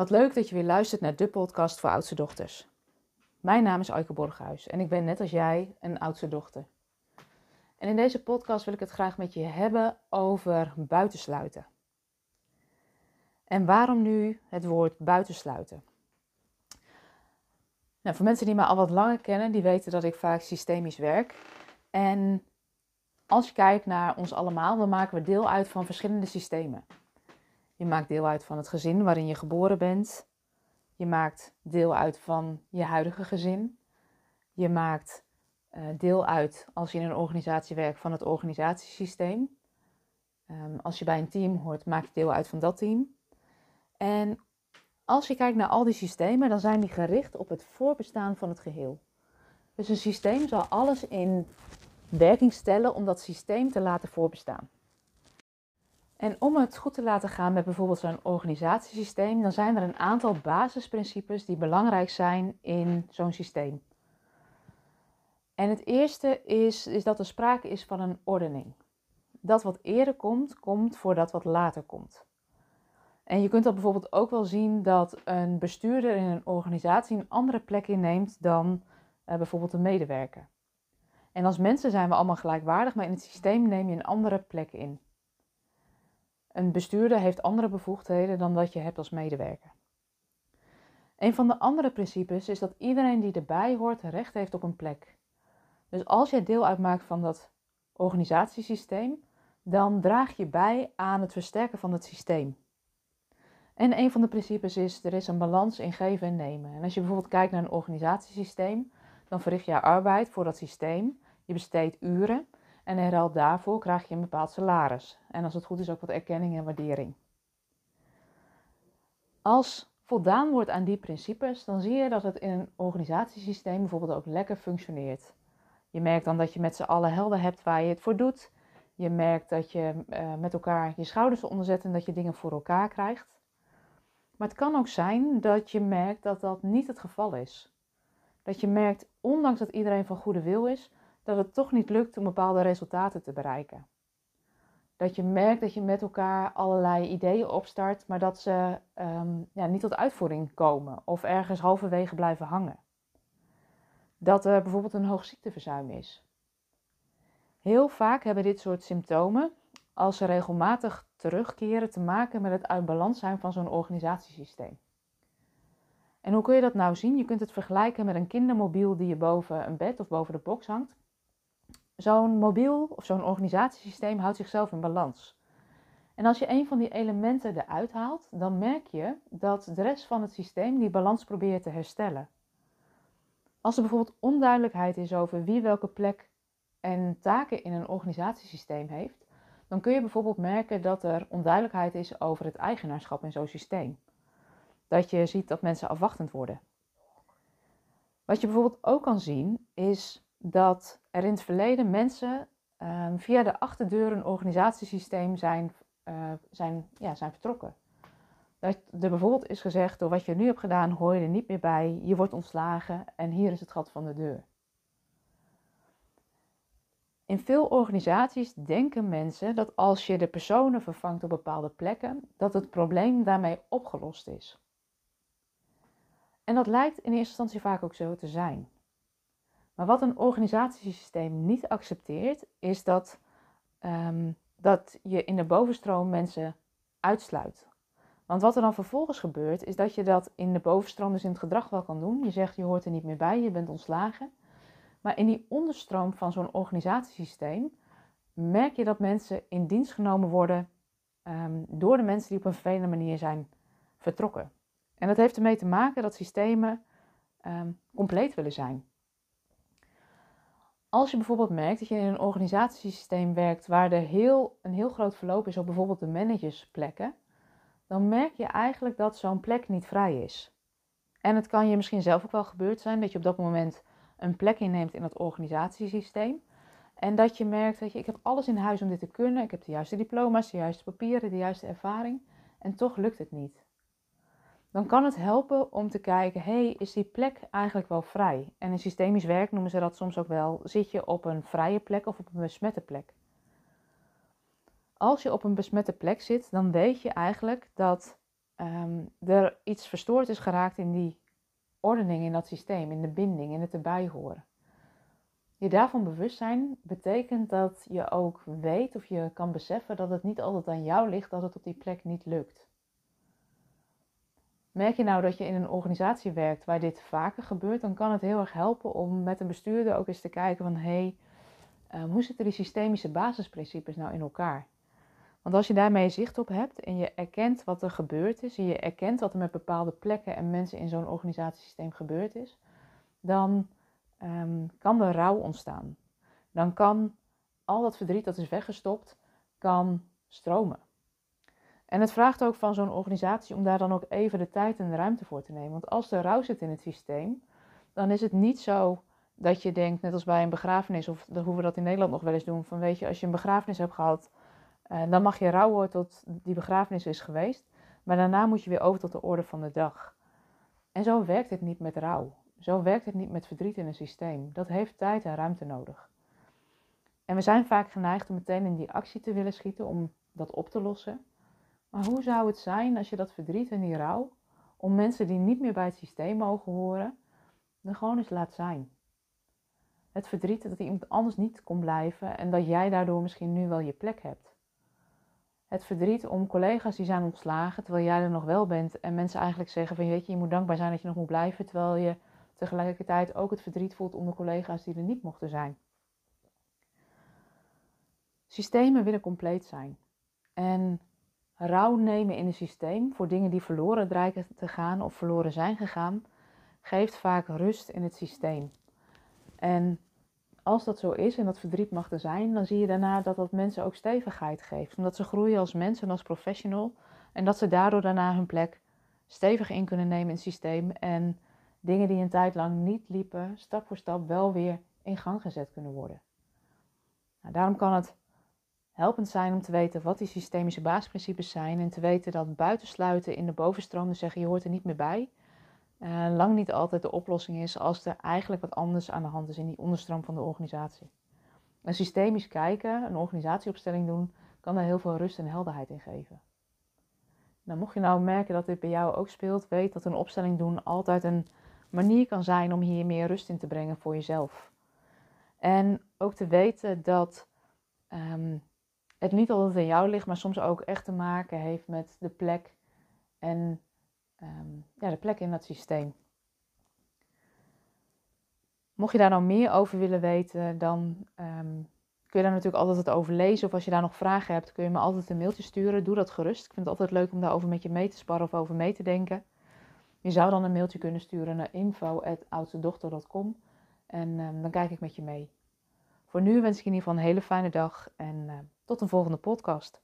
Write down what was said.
Wat leuk dat je weer luistert naar de podcast voor oudste dochters. Mijn naam is Aike Borghuis en ik ben net als jij een oudste dochter. En in deze podcast wil ik het graag met je hebben over buitensluiten. En waarom nu het woord buitensluiten? Nou, voor mensen die me al wat langer kennen, die weten dat ik vaak systemisch werk. En als je kijkt naar ons allemaal, dan maken we deel uit van verschillende systemen. Je maakt deel uit van het gezin waarin je geboren bent. Je maakt deel uit van je huidige gezin. Je maakt uh, deel uit, als je in een organisatie werkt, van het organisatiesysteem. Um, als je bij een team hoort, maak je deel uit van dat team. En als je kijkt naar al die systemen, dan zijn die gericht op het voorbestaan van het geheel. Dus een systeem zal alles in werking stellen om dat systeem te laten voorbestaan. En om het goed te laten gaan met bijvoorbeeld zo'n organisatiesysteem, dan zijn er een aantal basisprincipes die belangrijk zijn in zo'n systeem. En het eerste is, is dat er sprake is van een ordening. Dat wat eerder komt, komt voor dat wat later komt. En je kunt dat bijvoorbeeld ook wel zien dat een bestuurder in een organisatie een andere plek inneemt dan uh, bijvoorbeeld een medewerker. En als mensen zijn we allemaal gelijkwaardig, maar in het systeem neem je een andere plek in. Een bestuurder heeft andere bevoegdheden dan dat je hebt als medewerker. Een van de andere principes is dat iedereen die erbij hoort recht heeft op een plek. Dus als jij deel uitmaakt van dat organisatiesysteem, dan draag je bij aan het versterken van het systeem. En een van de principes is, er is een balans in geven en nemen. En als je bijvoorbeeld kijkt naar een organisatiesysteem, dan verricht je arbeid voor dat systeem. Je besteedt uren en in ruil daarvoor krijg je een bepaald salaris. En als het goed is ook wat erkenning en waardering. Als voldaan wordt aan die principes, dan zie je dat het in een organisatiesysteem bijvoorbeeld ook lekker functioneert. Je merkt dan dat je met z'n allen helden hebt waar je het voor doet. Je merkt dat je uh, met elkaar je schouders onderzet en dat je dingen voor elkaar krijgt. Maar het kan ook zijn dat je merkt dat dat niet het geval is. Dat je merkt, ondanks dat iedereen van goede wil is, dat het toch niet lukt om bepaalde resultaten te bereiken. Dat je merkt dat je met elkaar allerlei ideeën opstart, maar dat ze um, ja, niet tot uitvoering komen of ergens halverwege blijven hangen. Dat er bijvoorbeeld een hoog ziekteverzuim is. Heel vaak hebben dit soort symptomen, als ze regelmatig terugkeren, te maken met het uit balans zijn van zo'n organisatiesysteem. En hoe kun je dat nou zien? Je kunt het vergelijken met een kindermobiel die je boven een bed of boven de box hangt. Zo'n mobiel of zo'n organisatiesysteem houdt zichzelf in balans. En als je een van die elementen eruit haalt, dan merk je dat de rest van het systeem die balans probeert te herstellen. Als er bijvoorbeeld onduidelijkheid is over wie welke plek en taken in een organisatiesysteem heeft, dan kun je bijvoorbeeld merken dat er onduidelijkheid is over het eigenaarschap in zo'n systeem. Dat je ziet dat mensen afwachtend worden. Wat je bijvoorbeeld ook kan zien is dat er in het verleden mensen um, via de achterdeur een organisatiesysteem zijn, uh, zijn, ja, zijn vertrokken. Dat er bijvoorbeeld is gezegd, door wat je nu hebt gedaan hoor je er niet meer bij, je wordt ontslagen en hier is het gat van de deur. In veel organisaties denken mensen dat als je de personen vervangt op bepaalde plekken, dat het probleem daarmee opgelost is. En dat lijkt in eerste instantie vaak ook zo te zijn. Maar wat een organisatiesysteem niet accepteert, is dat, um, dat je in de bovenstroom mensen uitsluit. Want wat er dan vervolgens gebeurt, is dat je dat in de bovenstroom dus in het gedrag wel kan doen. Je zegt je hoort er niet meer bij, je bent ontslagen. Maar in die onderstroom van zo'n organisatiesysteem merk je dat mensen in dienst genomen worden um, door de mensen die op een vervelende manier zijn vertrokken. En dat heeft ermee te maken dat systemen um, compleet willen zijn. Als je bijvoorbeeld merkt dat je in een organisatiesysteem werkt waar er heel, een heel groot verloop is op bijvoorbeeld de managersplekken, dan merk je eigenlijk dat zo'n plek niet vrij is. En het kan je misschien zelf ook wel gebeurd zijn dat je op dat moment een plek inneemt in het organisatiesysteem. En dat je merkt, dat je, ik heb alles in huis om dit te kunnen. Ik heb de juiste diploma's, de juiste papieren, de juiste ervaring. En toch lukt het niet dan kan het helpen om te kijken, hey, is die plek eigenlijk wel vrij? En in systemisch werk noemen ze dat soms ook wel, zit je op een vrije plek of op een besmette plek? Als je op een besmette plek zit, dan weet je eigenlijk dat um, er iets verstoord is geraakt in die ordening, in dat systeem, in de binding, in het erbij horen. Je daarvan bewust zijn betekent dat je ook weet of je kan beseffen dat het niet altijd aan jou ligt dat het op die plek niet lukt. Merk je nou dat je in een organisatie werkt waar dit vaker gebeurt, dan kan het heel erg helpen om met een bestuurder ook eens te kijken van hé, hey, ehm, hoe zitten die systemische basisprincipes nou in elkaar? Want als je daarmee zicht op hebt en je erkent wat er gebeurd is, en je erkent wat er met bepaalde plekken en mensen in zo'n organisatiesysteem gebeurd is, dan um, kan er rouw ontstaan. Dan kan al dat verdriet dat is weggestopt, kan stromen. En het vraagt ook van zo'n organisatie om daar dan ook even de tijd en de ruimte voor te nemen. Want als er rouw zit in het systeem, dan is het niet zo dat je denkt, net als bij een begrafenis, of hoe we dat in Nederland nog wel eens doen, van weet je, als je een begrafenis hebt gehad, uh, dan mag je rouwen tot die begrafenis is geweest. Maar daarna moet je weer over tot de orde van de dag. En zo werkt het niet met rouw. Zo werkt het niet met verdriet in een systeem. Dat heeft tijd en ruimte nodig. En we zijn vaak geneigd om meteen in die actie te willen schieten om dat op te lossen. Maar hoe zou het zijn als je dat verdriet en die rouw, om mensen die niet meer bij het systeem mogen horen, er gewoon eens laat zijn? Het verdriet dat iemand anders niet kon blijven en dat jij daardoor misschien nu wel je plek hebt. Het verdriet om collega's die zijn ontslagen terwijl jij er nog wel bent en mensen eigenlijk zeggen van weet je, je moet dankbaar zijn dat je nog moet blijven terwijl je tegelijkertijd ook het verdriet voelt om de collega's die er niet mochten zijn. Systemen willen compleet zijn. En rouw nemen in een systeem voor dingen die verloren dreigen te gaan of verloren zijn gegaan, geeft vaak rust in het systeem. En als dat zo is en dat verdriet mag er zijn, dan zie je daarna dat dat mensen ook stevigheid geeft. Omdat ze groeien als mens en als professional. En dat ze daardoor daarna hun plek stevig in kunnen nemen in het systeem. En dingen die een tijd lang niet liepen, stap voor stap wel weer in gang gezet kunnen worden. Nou, daarom kan het helpend zijn om te weten wat die systemische basisprincipes zijn en te weten dat buitensluiten in de bovenstroom, zeggen je hoort er niet meer bij, lang niet altijd de oplossing is als er eigenlijk wat anders aan de hand is in die onderstroom van de organisatie. Een systemisch kijken, een organisatieopstelling doen, kan daar heel veel rust en helderheid in geven. Nou, mocht je nou merken dat dit bij jou ook speelt, weet dat een opstelling doen altijd een manier kan zijn om hier meer rust in te brengen voor jezelf. En ook te weten dat ehm, het niet altijd aan jou ligt, maar soms ook echt te maken heeft met de plek en Ehm, ja, de plek in dat systeem. Mocht je daar nou meer over willen weten, dan um, kun je daar natuurlijk altijd het over lezen. Of als je daar nog vragen hebt, kun je me altijd een mailtje sturen. Doe dat gerust. Ik vind het altijd leuk om daarover met je mee te sparren of over mee te denken. Je zou dan een mailtje kunnen sturen naar info.oudstedochter.com en um, dan kijk ik met je mee. Voor nu wens ik je in ieder geval een hele fijne dag en uh, tot een volgende podcast.